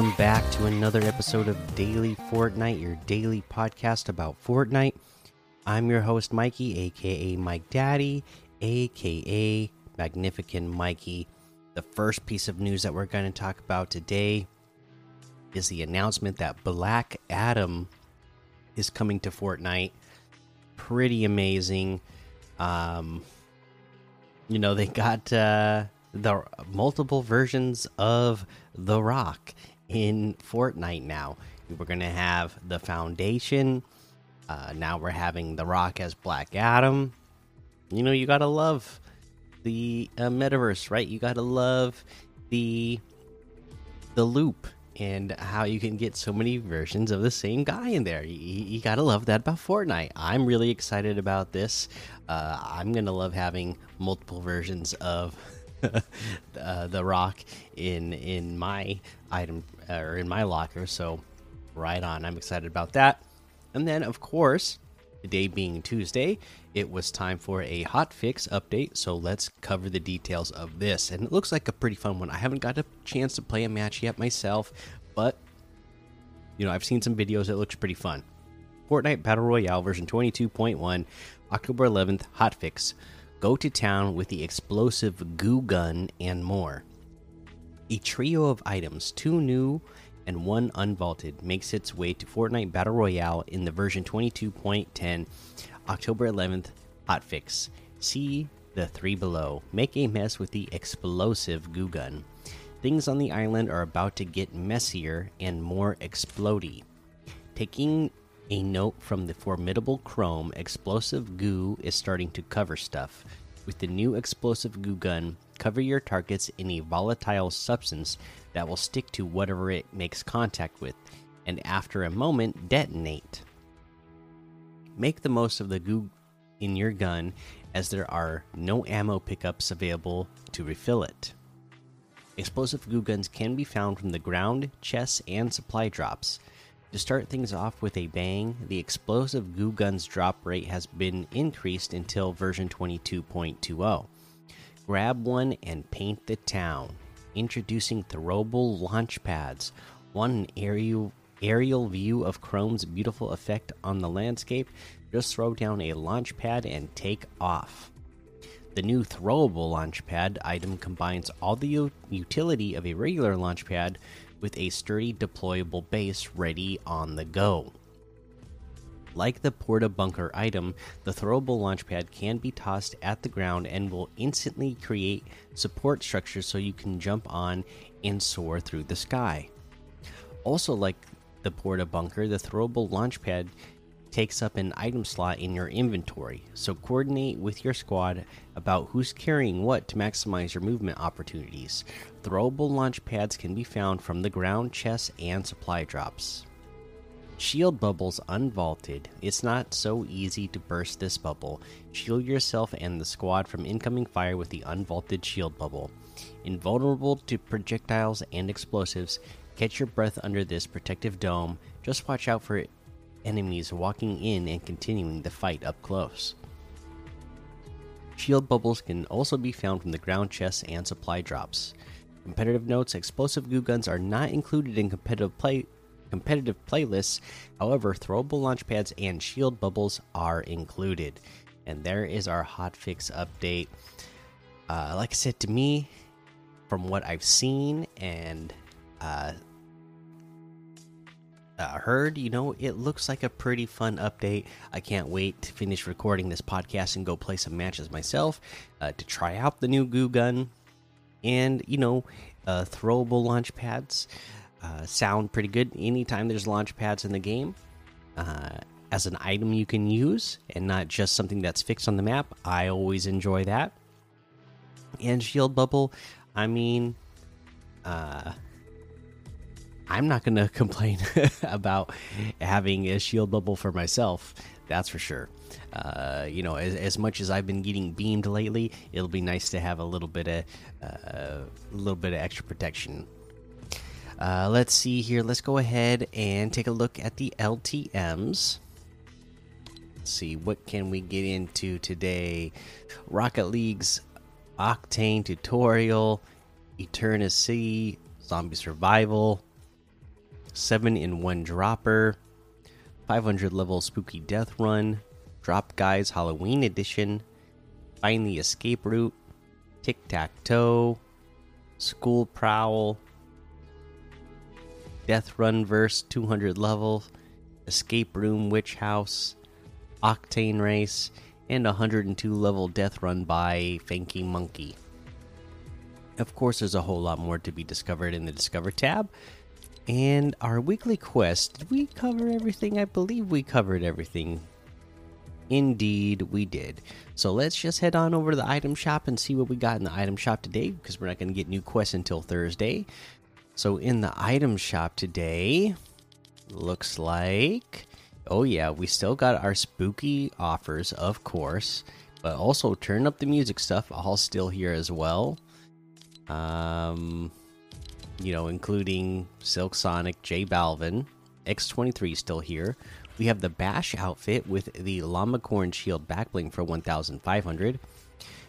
welcome back to another episode of Daily Fortnite, your daily podcast about Fortnite. I'm your host, Mikey, aka Mike Daddy, aka Magnificent Mikey. The first piece of news that we're going to talk about today is the announcement that Black Adam is coming to Fortnite. Pretty amazing. Um, you know, they got uh, the multiple versions of The Rock in Fortnite now. We're going to have the Foundation. Uh, now we're having The Rock as Black Adam. You know, you got to love the uh, metaverse, right? You got to love the the loop and how you can get so many versions of the same guy in there. You, you gotta love that about Fortnite. I'm really excited about this. Uh, I'm gonna love having multiple versions of uh, the Rock in in my item or in my locker. So, right on. I'm excited about that. And then, of course, today being Tuesday, it was time for a hot fix update. So let's cover the details of this. And it looks like a pretty fun one. I haven't got a chance to play a match yet myself, but you know I've seen some videos. It looks pretty fun. Fortnite Battle Royale version 22.1, October 11th, hot fix go to town with the explosive goo gun, and more. A trio of items, two new and one unvaulted, makes its way to Fortnite Battle Royale in the version 22.10, October 11th hotfix. See the three below. Make a mess with the explosive goo gun. Things on the island are about to get messier and more explody. Taking a note from the formidable Chrome, explosive goo is starting to cover stuff. With the new explosive goo gun, cover your targets in a volatile substance that will stick to whatever it makes contact with, and after a moment, detonate. Make the most of the goo in your gun, as there are no ammo pickups available to refill it. Explosive goo guns can be found from the ground, chests, and supply drops. To start things off with a bang, the explosive goo gun's drop rate has been increased until version 22.20. Grab one and paint the town. Introducing throwable launch pads. Want an aerial aerial view of Chrome's beautiful effect on the landscape? Just throw down a launch pad and take off. The new throwable launch pad item combines all the utility of a regular launch pad with a sturdy deployable base ready on the go. Like the Porta Bunker item, the throwable launch pad can be tossed at the ground and will instantly create support structures so you can jump on and soar through the sky. Also, like the Porta Bunker, the throwable launch pad takes up an item slot in your inventory, so coordinate with your squad about who's carrying what to maximize your movement opportunities. Throwable launch pads can be found from the ground, chests, and supply drops. Shield bubbles unvaulted. It's not so easy to burst this bubble. Shield yourself and the squad from incoming fire with the unvaulted shield bubble. Invulnerable to projectiles and explosives, catch your breath under this protective dome. Just watch out for enemies walking in and continuing the fight up close. Shield bubbles can also be found from the ground chests and supply drops. Competitive notes: Explosive goo guns are not included in competitive play competitive playlists. However, throwable launch pads and shield bubbles are included. And there is our hotfix update. Uh, like I said, to me, from what I've seen and uh, uh, heard, you know, it looks like a pretty fun update. I can't wait to finish recording this podcast and go play some matches myself uh, to try out the new goo gun and, you know, uh, throwable launch pads. Uh, sound pretty good anytime there's launch pads in the game uh, as an item you can use and not just something that's fixed on the map. I always enjoy that. And shield bubble, I mean, uh, I'm not going to complain about having a shield bubble for myself. That's for sure. Uh, you know, as, as, much as I've been getting beamed lately, it'll be nice to have a little bit of uh, a little bit of extra protection. Uh, let's see here. Let's go ahead and take a look at the LTM's. Let's see what can we get into today. Rocket League's Octane tutorial, Eternity, Zombie Survival, 7 in 1 dropper, 500 level spooky death run, drop guys Halloween edition, find the escape route, tic tac toe, school prowl, death run verse 200 level, escape room witch house, octane race, and 102 level death run by Fanky Monkey. Of course, there's a whole lot more to be discovered in the Discover tab. And our weekly quest, did we cover everything? I believe we covered everything. Indeed, we did. So let's just head on over to the item shop and see what we got in the item shop today because we're not going to get new quests until Thursday. So, in the item shop today, looks like. Oh, yeah, we still got our spooky offers, of course, but also turn up the music stuff, all still here as well. Um, you know, including Silk Sonic, J Balvin, X23 still here. We have the Bash outfit with the Llama Corn Shield backbling for 1,500.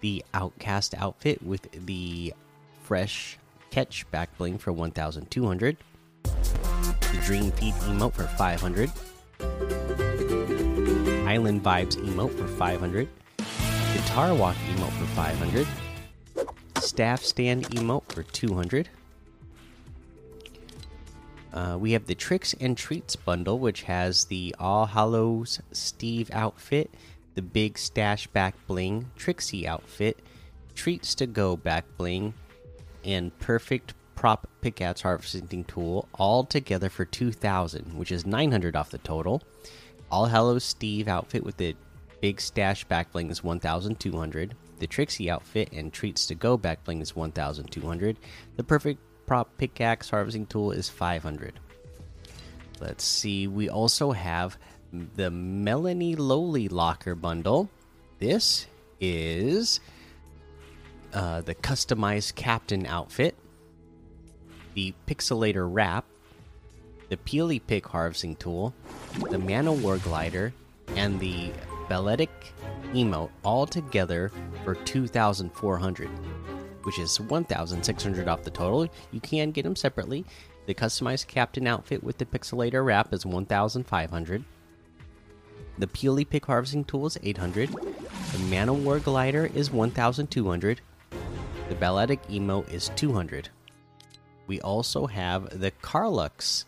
The Outcast outfit with the Fresh Catch Back Bling for 1,200. The Dream Feed emote for 500. Island Vibes emote for 500. Guitar Walk emote for 500 staff stand emote for 200. Uh, we have the Tricks and Treats bundle, which has the All Hallows Steve outfit, the Big Stash back bling, Trixie outfit, Treats to Go back bling, and Perfect Prop Pickaxe Harvesting Tool, all together for 2,000, which is 900 off the total. All Hallows Steve outfit with the Big Stash back bling is 1,200. The Trixie outfit and treats to go back bling is 1,200. The perfect prop pickaxe harvesting tool is 500. Let's see. We also have the Melanie Lowly Locker bundle. This is uh, the customized captain outfit, the Pixelator wrap, the Peely Pick harvesting tool, the Mana War glider, and the Balletic emote all together for 2,400, which is 1,600 off the total. You can get them separately. The customized captain outfit with the pixelator wrap is 1,500. The Peely Pick harvesting tool is 800. The Mana War glider is 1,200. The Balletic emote is 200. We also have the Carlux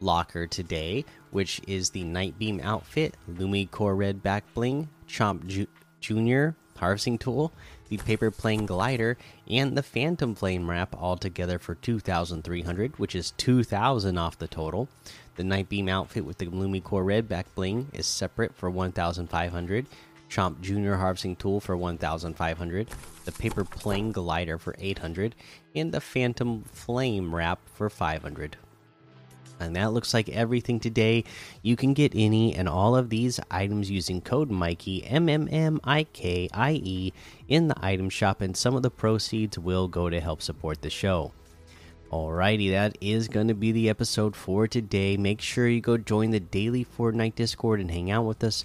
locker today, which is the Nightbeam outfit, Lumi Core Red back bling, Chomp Ju Junior harvesting tool, the Paper Plane glider, and the Phantom Flame wrap all together for 2,300, which is 2,000 off the total. The Nightbeam outfit with the Lumi Core Red back bling is separate for 1,500. Chomp Junior harvesting tool for 1,500. The Paper Plane glider for 800, and the Phantom Flame wrap for 500. And that looks like everything today. You can get any and all of these items using code Mikey M M M I K I E in the item shop, and some of the proceeds will go to help support the show. Alrighty, that is going to be the episode for today. Make sure you go join the daily Fortnite Discord and hang out with us.